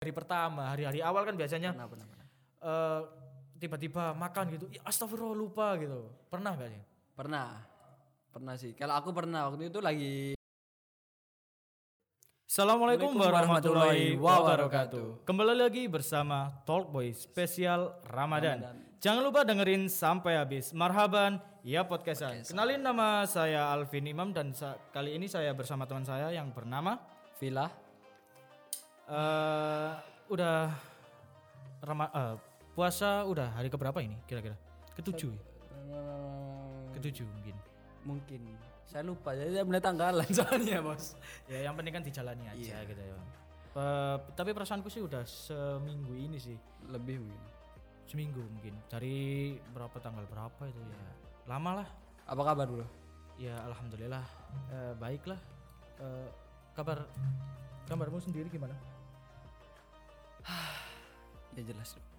hari pertama hari-hari awal kan biasanya Pernah, pernah, pernah. eh, tiba-tiba makan gitu ya astagfirullah lupa gitu pernah gak sih Pernah. Pernah sih. Kalau aku pernah waktu itu lagi Assalamualaikum warahmatullahi wabarakatuh. Kembali lagi bersama Talk Boy spesial Ramadan. Jangan lupa dengerin sampai habis. Marhaban, ya podcastan. Kenalin nama saya Alvin Imam dan kali ini saya bersama teman saya yang bernama villa. Eh udah Rama, eh, puasa udah hari keberapa ini kira-kira? Ketujuh. ya? Eh, Ketujuh mungkin. mungkin saya lupa jadi saya benar tanggalan soalnya bos. Ya yang penting kan dijalani aja gitu ya. Eh, tapi perasaanku sih udah seminggu ini sih. Lebih mungkin. seminggu mungkin dari berapa tanggal berapa itu ya lama lah Apa kabar bro? ya alhamdulillah eh, baiklah Eh, kabar kabarmu sendiri gimana Ya jelas dong.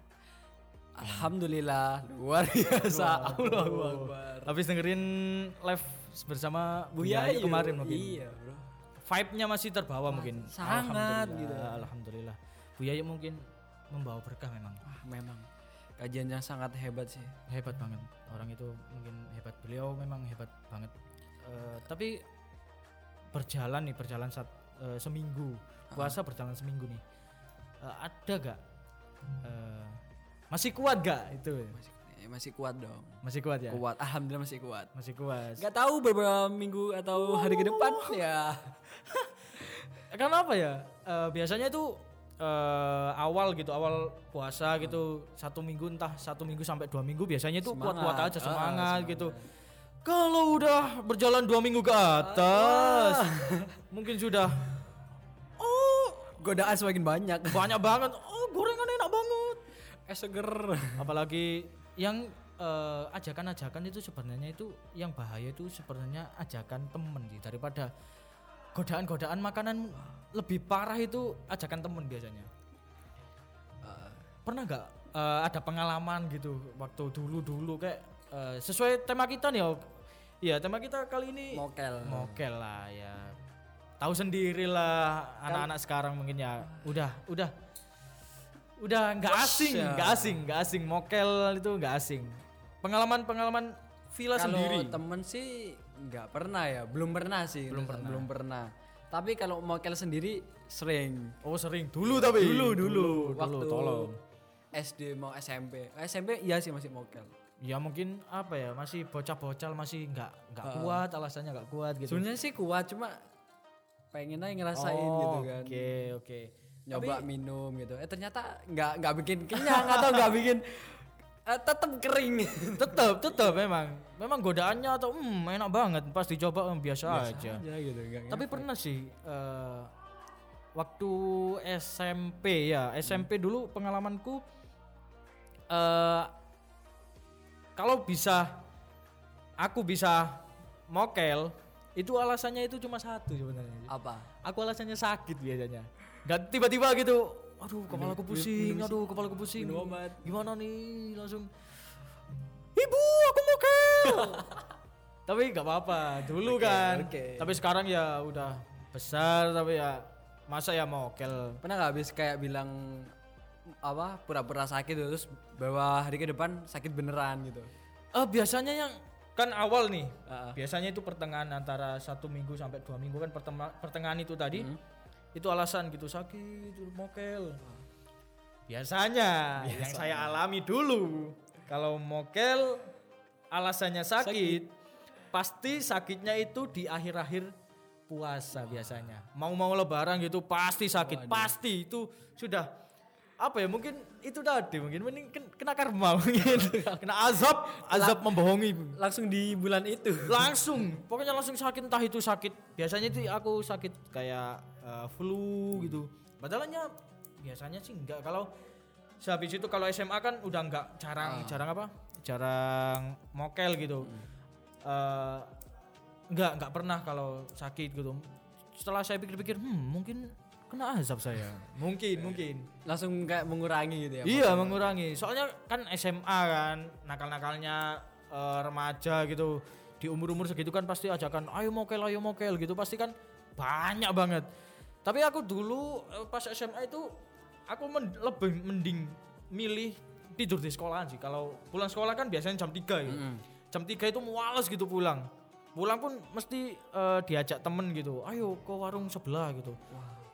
Alhamdulillah luar biasa. Allahu Akbar. habis dengerin live bersama Buya Buya kemarin mungkin. Iya bro. vibe-nya masih terbawa mungkin. sangat gitu. alhamdulillah, alhamdulillah Buya mungkin membawa berkah memang. Ah, memang. Kajiannya sangat hebat sih. hebat banget. Orang itu mungkin hebat. Beliau memang hebat banget. Eh, tapi berjalan nih berjalan saat eh, seminggu. Puasa berjalan seminggu nih Eh, ada gak eh, masih kuat gak itu Masih, eh, masih kuat dong. masih kuat ya Kuat. Alhamdulillah masih kuat. masih kuat Gak tahu beberapa minggu atau hari ke depan ya. karena apa ya Eh, biasanya itu eh, awal gitu awal puasa gitu satu minggu entah satu minggu sampai dua minggu biasanya itu kuat-kuat Semangat. aja Ah, semangat, gitu kalau udah berjalan dua minggu ke atas mungkin sudah oh Godaan semakin banyak. banyak banget oh gorengan enak banget Eh seger. apalagi yang eh, ajakan-ajakan itu sebenarnya itu yang bahaya itu sebenarnya ajakan temen sih daripada godaan-godaan makanan lebih parah itu ajakan temen biasanya pernah nggak eh, ada pengalaman gitu waktu dulu-dulu kayak eh, sesuai tema kita nih oh. Iya tema kita kali ini Mokel. mokel lah ya tahu sendiri lah anak-anak sekarang mungkin ya udah udah udah nggak asing ya. nggak asing nggak asing mokel itu nggak asing pengalaman pengalaman villa Kalau sendiri temen sih nggak pernah ya, belum pernah sih. Belum pernah. Belum pernah. Tapi kalau mokel sendiri sering. oh sering dulu tapi Dulu dulu. dulu Waktu tolong SD mau SMP. SMP iya sih masih mokel. ya mungkin apa ya masih bocah-bocah masih nggak nggak kuat alasannya nggak kuat gitu Sebenarnya sih kuat cuma pengen aja ngerasain Oh, gitu kan. oke oke Nyoba minum gitu. Eh ternyata nggak nggak bikin kenyang atau nggak bikin eh, tetap kering. tetap tetap memang memang godaannya atau hmm enak banget pas dicoba hmm, biasa, aja aja gitu. tapi pernah sih eh, waktu SMP ya SMP dulu pengalamanku eh kalau bisa aku bisa mokel itu alasannya itu cuma satu sebenarnya apa? aku alasannya sakit biasanya nggak tiba-tiba gitu aduh kepala aku pusing aduh kepala aku pusing minum obat. gimana nih langsung ibu aku mokel tapi nggak apa-apa dulu kan oke. tapi sekarang ya udah besar tapi ya masa ya mokel Pernah nggak habis kayak bilang apa pura-pura sakit terus bawa hari ke depan sakit beneran gitu. eh biasanya yang kan awal nih Heeh. biasanya itu pertengahan antara satu minggu sampai dua minggu kan pertengahan itu tadi itu alasan gitu sakit mokel. Biasanya, yang saya alami dulu kalau mokel alasannya sakit, pasti sakitnya itu di akhir-akhir puasa biasanya. Mau-mau lebaran gitu pasti sakit pasti. Itu sudah apa ya mungkin itu tadi mungkin mending ken- kena karma mungkin. Kena azab azab membohongi. Langsung di bulan itu. langsung pokoknya langsung sakit entah itu sakit biasanya itu aku sakit kayak eh, flu gitu. Padahalnya biasanya sih enggak. Kalau sehabis itu kalau SMA kan udah enggak jarang jarang apa? Jarang mokel gitu. Eh, enggak enggak pernah kalau sakit gitu. Setelah saya pikir-pikir hmm mungkin kena azab saya mungkin mungkin Langsung kayak mengurangi gitu ya. Iya mengurangi. Soalnya kan SMA kan nakal-nakalnya eh, remaja gitu di umur-umur segitu kan pasti ajakan ayo mokel ayo mokel gitu pasti kan banyak banget. Tapi aku dulu eh, pas SMA itu aku men- lebih mending milih tidur di sekolahan sih. Kalau pulang sekolah kan biasanya jam 3 gitu. Mm-mm. Jam 3 itu males gitu pulang. Pulang pun mesti eh, diajak temen gitu. Ayo ke warung sebelah gitu.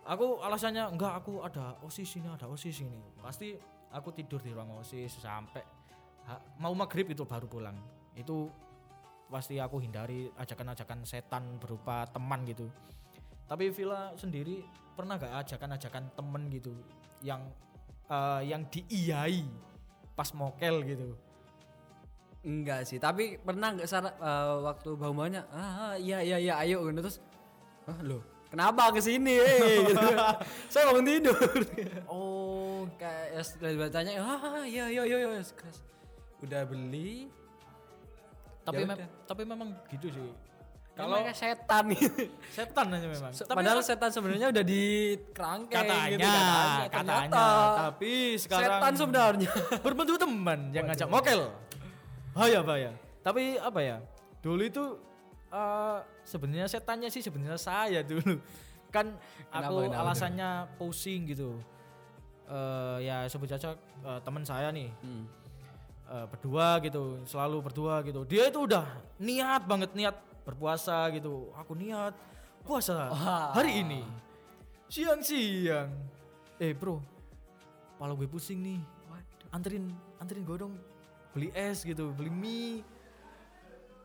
Aku alasannya enggak aku ada OSIS ini, ada OSIS ini. Pasti aku tidur di ruang OSIS sampai ha- mau maghrib itu baru pulang. Itu pasti aku hindari ajakan-ajakan setan berupa teman gitu. Tapi Villa sendiri pernah gak ajakan-ajakan temen gitu yang eh, yang diiyai pas mokel gitu. Enggak sih, tapi pernah nggak eh, waktu bau maunya ah iya iya iya ayo gitu terus ah lo kenapa ke sini eh gitu. Saya bangun tidur. oh, kayak ya setelah tanya ah iya iya iya iya Terus udah beli Tapi Ya mem- udah. tapi memang gitu sih. kalau setan setan aja memang. Se- Tapi Padahal setan sebenarnya udah di kerangkeng katanya, gitu katanya, katanya, ternyata tapi sekarang setan sebenarnya. berbentuk teman yang ngajak mokel. Bahaya bahaya. Tapi apa ya? Dulu itu eh, sebenarnya setannya sih sebenarnya saya dulu. Kan Kenapa, aku kenapa, alasannya pusing gitu. Eh ya sebut saja eh, teman saya nih Hmm. eh, berdua gitu, selalu berdua gitu. Dia itu udah niat banget niat berpuasa gitu. Aku niat puasa Wah. hari ini. Siang-siang. Eh, Bro. Kepala gue pusing nih. Anterin anterin gue dong beli es gitu, beli mie.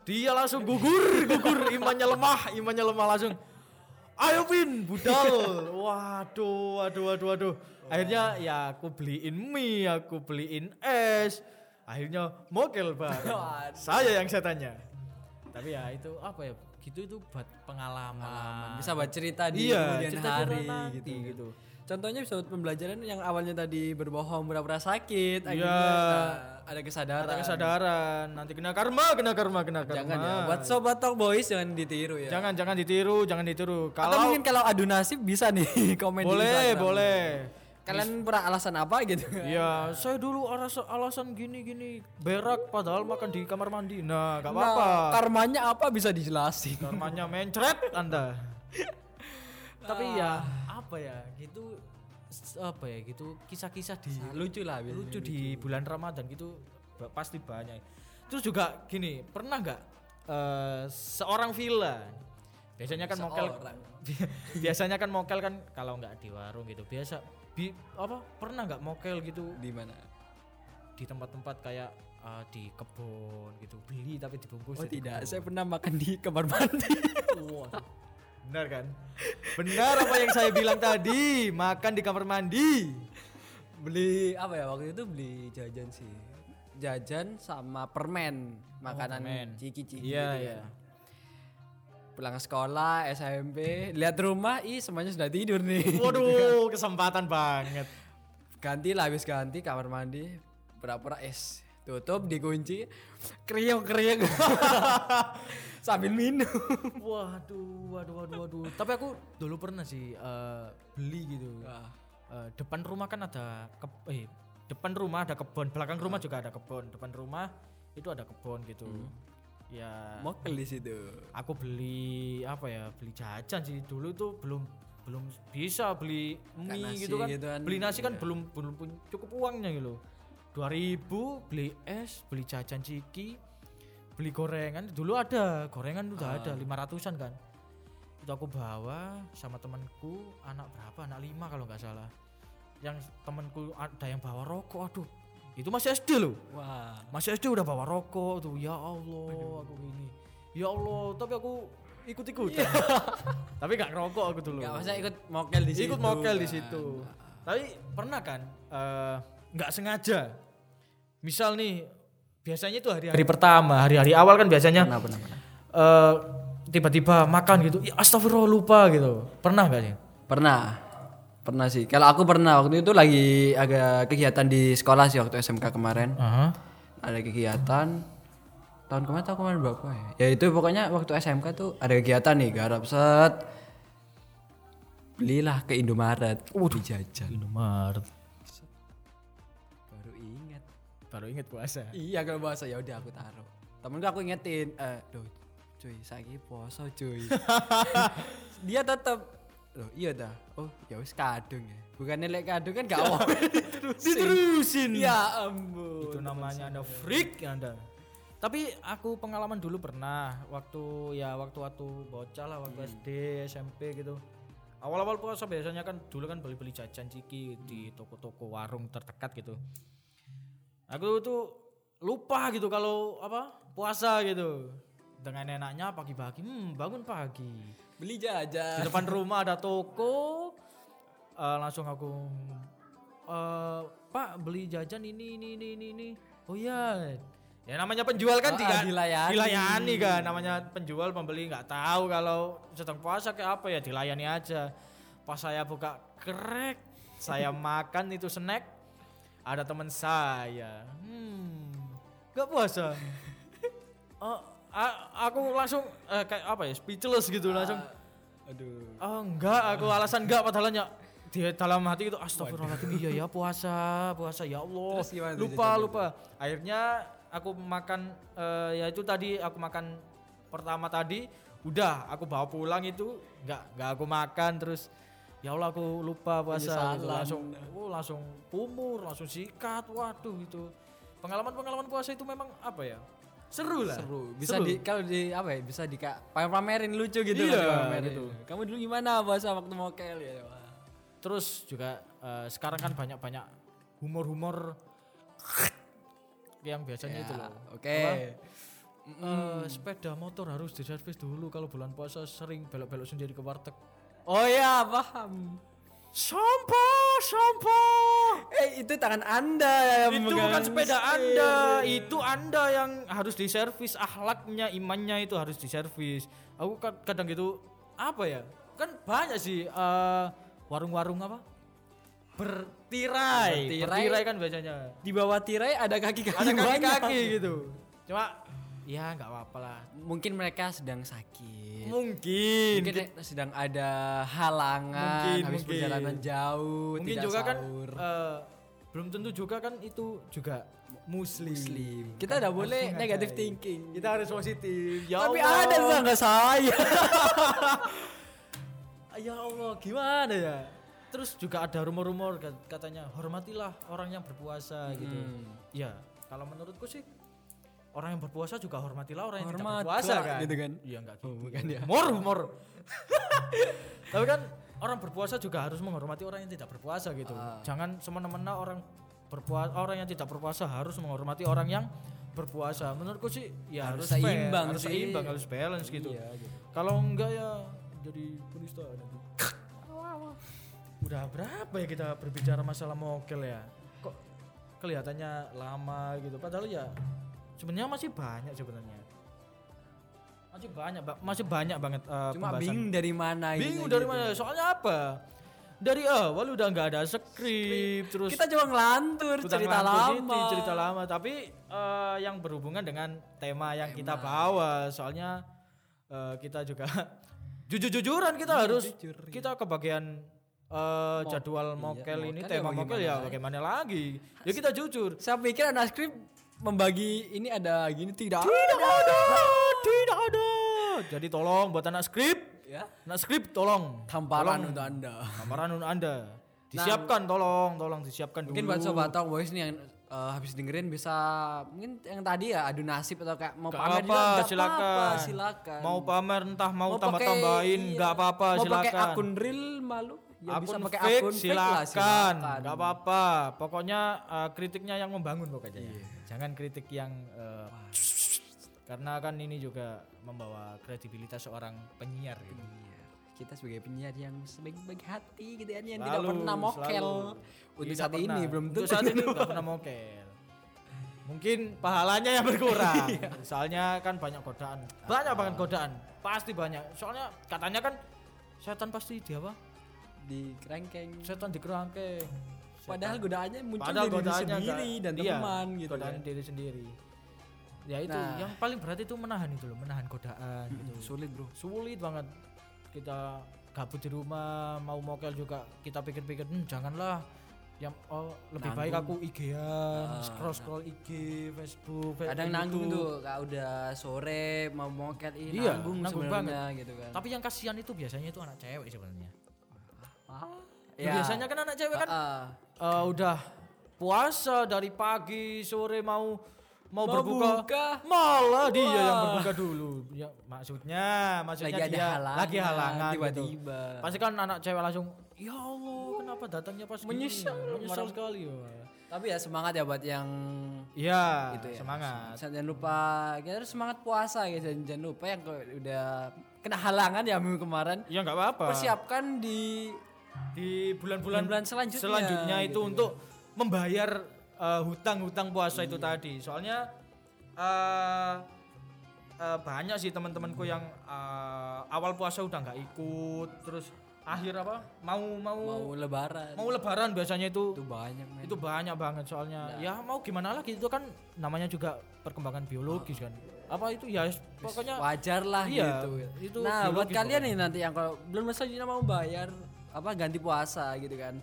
Dia langsung gugur, gugur imannya lemah, imannya lemah langsung. Ayo Pin, budal. Waduh, waduh, waduh, waduh. Akhirnya ya aku beliin mie, aku beliin es. Akhirnya mokel, Bang. Saya yang saya tanya. Tapi ya itu apa ya? Gitu itu buat pengalaman. Pengalaman. Bisa buat cerita di iya, kemudian cerita hari nanti gitu. gitu. Contohnya bisa buat pembelajaran yang awalnya tadi berbohong pura-pura sakit, akhirnya Iya. nah, ada kesadaran. Ada kesadaran, nanti kena karma, kena karma, kena karma. Jangan ya, buat sobat talk boys jangan ditiru ya. Jangan jangan ditiru, jangan ditiru. Atau Kalau mungkin kalau adu nasib bisa nih komen di boleh, Instagram. boleh. Kalian pernah alasan apa gitu? Iya, saya dulu alasan, alasan gini gini berak padahal makan di kamar mandi. Nah, gak Nah, apa-apa. karmanya apa bisa dijelasin. Karmanya mencret Anda. Tapi ya apa ya? Gitu apa ya gitu kisah-kisah di lucu lah biasanya. lucu di bulan Ramadan gitu pasti banyak. Terus juga gini, pernah nggak eh, seorang villa biasanya kan mokel biasanya kan mokel kan kalau nggak di warung gitu biasa bi, apa pernah nggak mokel gitu di mana? di tempat-tempat kayak eh, di kebun gitu beli tapi dibungkus Oh tidak, kebun. saya pernah makan di kamar mandi. benar kan benar apa yang saya bilang tadi makan di kamar mandi beli apa ya waktu itu beli jajan sih. Jajan sama permen, makanan permen. ciki-ciki. iya gitu iya ya. Pulang sekolah, SMP, lihat rumah, ih semuanya sudah tidur nih. waduh kesempatan banget ganti lah habis ganti kamar mandi pura-pura es tutup dikunci kriuk kriuk sambil minum Waduh, waduh, waduh, waduh. Tapi aku dulu pernah sih eh, beli gitu. Eh, depan rumah kan ada ke, eh depan rumah ada kebun, belakang rumah juga ada kebun. Depan rumah itu ada kebun gitu. Ya, mokel di situ aku beli apa ya? Beli jajan sih. Dulu tuh belum belum bisa beli mie nasi gitu kan. gitu kan, Beli nasi kan iya. belum belum pun cukup uangnya gitu. 2000 beli es, beli jajan ciki, beli gorengan. Dulu ada gorengan udah ada 500an kan. Itu aku bawa sama temanku anak berapa? Anak lima kalau nggak salah. Yang temanku ada yang bawa rokok aduh. Itu masih SD loh. Wah. Masih SD udah bawa rokok tuh. Ya Allah aku gini ya Allah tapi aku ikut ikut tapi nggak ngerokok aku dulu. Nggak masa ikut mokel di situ. ikut mokel di kan. situ. Tapi pernah kan eh, nggak sengaja. Misal nih biasanya itu hari-hari pertama hari-hari awal kan biasanya Pernah, pernah, pernah. eh, tiba-tiba makan gitu ya astagfirullah lupa gitu. Pernah gak sih? Pernah. Pernah sih. Kalau aku pernah waktu itu lagi ada kegiatan di sekolah sih waktu SMK kemarin. Aha. ada kegiatan tahun kemarin tahun kemarin berapa ya? Ya itu pokoknya waktu SMK tuh ada kegiatan nih garap set belilah ke Indomaret di jajan. Indomaret baru inget puasa. Iya kalau bahasa ya udah aku taruh. Temenku aku ingetin eh duh cuy saya poso cuy. Dia tetap loh iya dah oh ya wis kadung ya. Bukannya lek kadung kan gak mau Diterusin. ya ampun. Itu namanya anda freak anda. Tapi aku pengalaman dulu pernah waktu ya waktu waktu bocah lah waktu SD SMP gitu. Awal-awal puasa biasanya kan dulu kan beli-beli jajan ciki di toko-toko warung terdekat gitu aku tuh lupa gitu kalau apa puasa gitu. Dengan enaknya pagi-pagi hmm bangun pagi. Beli di jajan depan rumah ada toko eh, langsung aku eh pak beli jajan ini ini ini ini, ini. oh iya. Ya namanya penjual kan Ah, tidak dilayani. dilayani kan. Namanya penjual pembeli nggak tahu kalau sedang puasa kayak apa ya dilayani aja. Pas saya buka krek saya makan itu snack ada teman saya. Hmm nggak puasa Oh, a- aku langsung eh, kayak apa ya speechless gitu langsung. aduh. Oh enggak, aku alasan enggak padahalnya di dalam hati itu astagfirullahaladzim iya ya puasa puasa ya Allah. Terus gimana lupa jajannya? lupa. akhirnya aku makan eh, ya itu tadi aku makan pertama tadi udah aku bawa pulang itu enggak enggak aku makan terus ya Allah aku lupa puasa gitu. Langsung oh, langsung kumur langsung sikat waduh itu pengalaman pengalaman puasa itu memang apa ya seru lah seru bisa Seru. di kalau di apa ya bisa di kak pamerin lucu gitu Iya, kan dipamerin. gitu. kamu dulu gimana bahasa waktu mokel ya Wah. Terus juga eh, sekarang kan banyak-banyak humor-humor yang biasanya Ya, itu loh. oke Apa? Eh, sepeda motor harus diservis dulu kalau bulan puasa sering belok-belok sendiri ke warteg. Oh ya paham Sampah, sampah. eh itu tangan anda yang itu bukan sepeda setir. Anda, itu Anda yang harus diservis, akhlaknya, imannya itu harus diservis. Aku kad- kadang gitu apa ya? Kan banyak sih eh, warung-warung apa? Bertirai. Bertirai. Bertirai kan biasanya. di bawah tirai ada kaki-kaki Ada kaki-kaki gitu. Cuma ya nggak apa-apa lah. mungkin mereka sedang sakit Mungkin. mungkin sedang ada halangan Mungkin, habis mungkin. perjalanan jauh Mungkin tidak juga kan sahur. eh, belum tentu juga kan itu juga muslim. Muslim. Kita udah boleh menghargai. thinking. Kita harus positif. Ya Tapi Allah. ada tetangga saya. Ya Allah, gimana ya? Terus juga ada rumor-rumor kat- katanya hormatilah orang yang berpuasa gitu. Hmm. Ya, kalau menurutku sih orang yang berpuasa juga hormatilah orang yang Hormat tidak berpuasa kan. gitu kan? Iya enggak gitu. Oh, bukan ya. Humor, humor. Tapi kan orang berpuasa juga harus menghormati orang yang tidak berpuasa gitu. Ah. Jangan semena-mena orang berpuasa orang yang tidak berpuasa harus menghormati orang yang berpuasa. Menurutku sih ya Harus harus, seimbang harus seimbang, harus balance gitu. Iya, gitu. Kalau enggak ya jadi penista nanti. Udah berapa ya kita berbicara masalah mokel ya? Kok kelihatannya lama gitu. Padahal ya sebenarnya masih banyak sebenarnya. Masih banyak, Ba- masih banyak banget eh, Cuma pembahasan. bingung dari mana ini Bingung gitu. dari mana? Soalnya apa? Dari awal udah nggak ada skrip, terus Kita cuma ngelantur cerita ngelantur lama. gitu, cerita lama tapi eh, yang berhubungan dengan tema yang kita bawa soalnya eh, kita juga jujur-jujuran kita harus Iya, jujur, iya. kita kebagian eh, jadwal iya, mokel ini mokel ya tema mokel ya bagaimana lagi ya kita jujur Saya pikir anak skrip membagi ini ada gini tidak. tidak ada tidak ada jadi tolong buat anak skrip Ya. anak skrip tolong Tamparan Tolong. untuk anda. tamparan untuk anda disiapkan tolong tolong disiapkan Mungkin dulu buat sobat talk boys nih yang eh, habis dengerin bisa mungkin yang tadi ya adu nasib atau kayak mau Gak pamer apa, juga silakan. apa-apa, silakan. Mau pamer entah mau, pakai- tambah-tambahin iya. nggak apa-apa Mau silakan. pakai akun real malu ya akun bisa pakai fake, akun fake silakan. lah silakan. nggak apa-apa. Pokoknya eh, kritiknya yang membangun pokoknya. Iya. Jangan kritik yang eh, karena kan ini juga membawa kredibilitas seorang penyiar gitu. Iya. Kita sebagai penyiar yang sebaik-baik hati gitu kan yang tidak pernah mokel. selalu. Untuk Tidak saat pernah. ini belum Untuk tentu. saat ini nggak pernah mokel. Mungkin pahalanya yang berkurang. Iya. Soalnya kan banyak godaan. Banyak banget godaan. Pasti banyak. Soalnya katanya kan setan pasti di apa? di kerangkeng. Setan di kerangkeng. Padahal godaannya muncul Padahal dari diri sendiri enggak- dan iya, teman gitu godaan kan. diri sendiri. Ya itu Nah. yang paling berat itu menahan itu loh, menahan godaan gitu. Sulit bro. Sulit banget. Kita gabut di rumah, mau mokel juga kita pikir-pikir, hmm, janganlah yang oh lebih baik aku Nanggung. IG-an, Ah, scroll-scroll IG, Facebook, Kadang YouTube. nanggung tuh kak udah sore mau mokel ih Iya, nanggung, nanggung sebenarnya gitu kan. Tapi yang kasihan itu biasanya itu anak cewek sebenarnya. Ya, Biasanya kan anak cewek kan Ah, eh, udah puasa dari pagi sore mau mau, Mau berbuka buka. malah dia yang Wah. berbuka dulu ya maksudnya maksudnya lagi dia halangan, lagi halangan gitu. tiba-tiba. pasti kan anak cewek langsung ya Allah kenapa datangnya pas gini?" Menyesal, menyesal marah. sekali wah. Tapi ya semangat ya buat yang Iya, itu ya. semangat. Jangan lupa kita harus semangat puasa ya dan jangan lupa yang udah kena halangan ya minggu kemarin. Ya nggak apa-apa. Persiapkan di Di bulan-bulan selanjutnya, selanjutnya itu gitu. untuk membayar eh, hutang-hutang puasa itu tadi. Soalnya eh eh, banyak sih teman-temanku yang eh, awal puasa udah nggak ikut, terus akhir apa mau mau mau lebaran. mau lebaran biasanya itu itu banyak men. itu banyak banget soalnya ya mau gimana lagi itu kan namanya juga perkembangan biologis kan apa itu ya pokoknya wajar lah Iya, gitu. itu nah, buat kalian nih nanti yang kalau belum selanjutnya mau bayar apa ganti puasa gitu kan.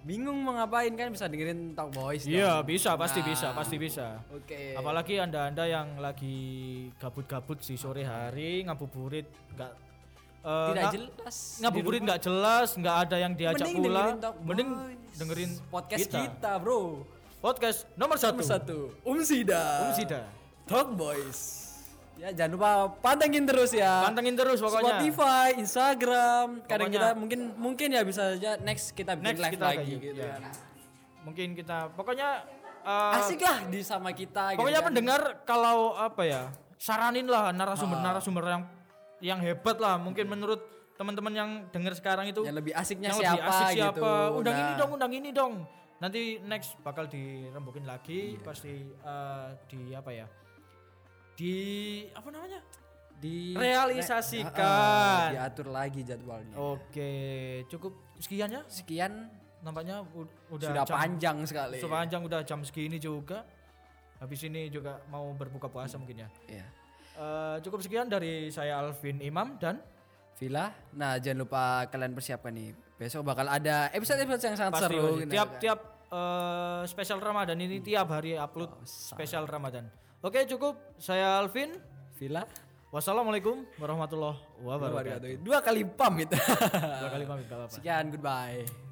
Bingung mau ngapain kan bisa dengerin Talk Boys iya dong. bisa pasti Nah, bisa pasti bisa Oke. apalagi anda anda yang lagi gabut-gabut di sore hari ngabuburit nggak eh, Tidak nggak- jelas. ngabuburit nggak jelas nggak ada yang diajak Mending pula dengerin Talk mending Boys. dengerin podcast kita. kita, Bro. podcast nomor satu, Nomor satu. Um Sida. Um Sida. Talk Boys. Ya jangan lupa pantengin terus ya. pantengin terus pokoknya Spotify, Instagram. Kadang Pokoknya- kita mungkin mungkin ya bisa aja next kita bikin Next live kita lagi kayak gitu ya. kan. mungkin kita pokoknya eh, Asik lah di sama kita gitu Pokoknya kan. pendengar kalau apa ya saranin lah narasumber-narasumber yang yang hebat lah mungkin menurut teman-teman yang dengar sekarang itu yang lebih asiknya yang siapa lebih asik gitu. siapa undang ini Nah, dong undang ini dong nanti next bakal dirembukin lagi pasti eh, di apa ya di apa namanya di realisasikan. Ah, diatur lagi jadwalnya. oke cukup sekian ya Sekian nampaknya udah sudah jam- panjang sekali. sudah panjang udah jam segini juga habis ini juga mau berbuka puasa mungkin ya Iya. Eh, cukup sekian dari saya Alvin Imam dan Villa. Nah, jangan lupa kalian persiapkan nih. Besok bakal ada episode-episode yang sangat pasti seru. pasti. gitu tiap kan. tiap eh, spesial Ramadan ini tiap hari upload spesial Ramadan. Oke cukup saya Alvin. Villa. Wassalamualaikum warahmatullahi wabarakatuh. Dua kali pamit. Dua kali pamit. Sekian, goodbye.